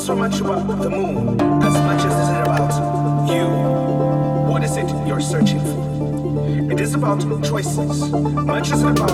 so much about the moon as much as it is about you. What is it you're searching for? It is about choices, much as about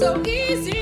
baby.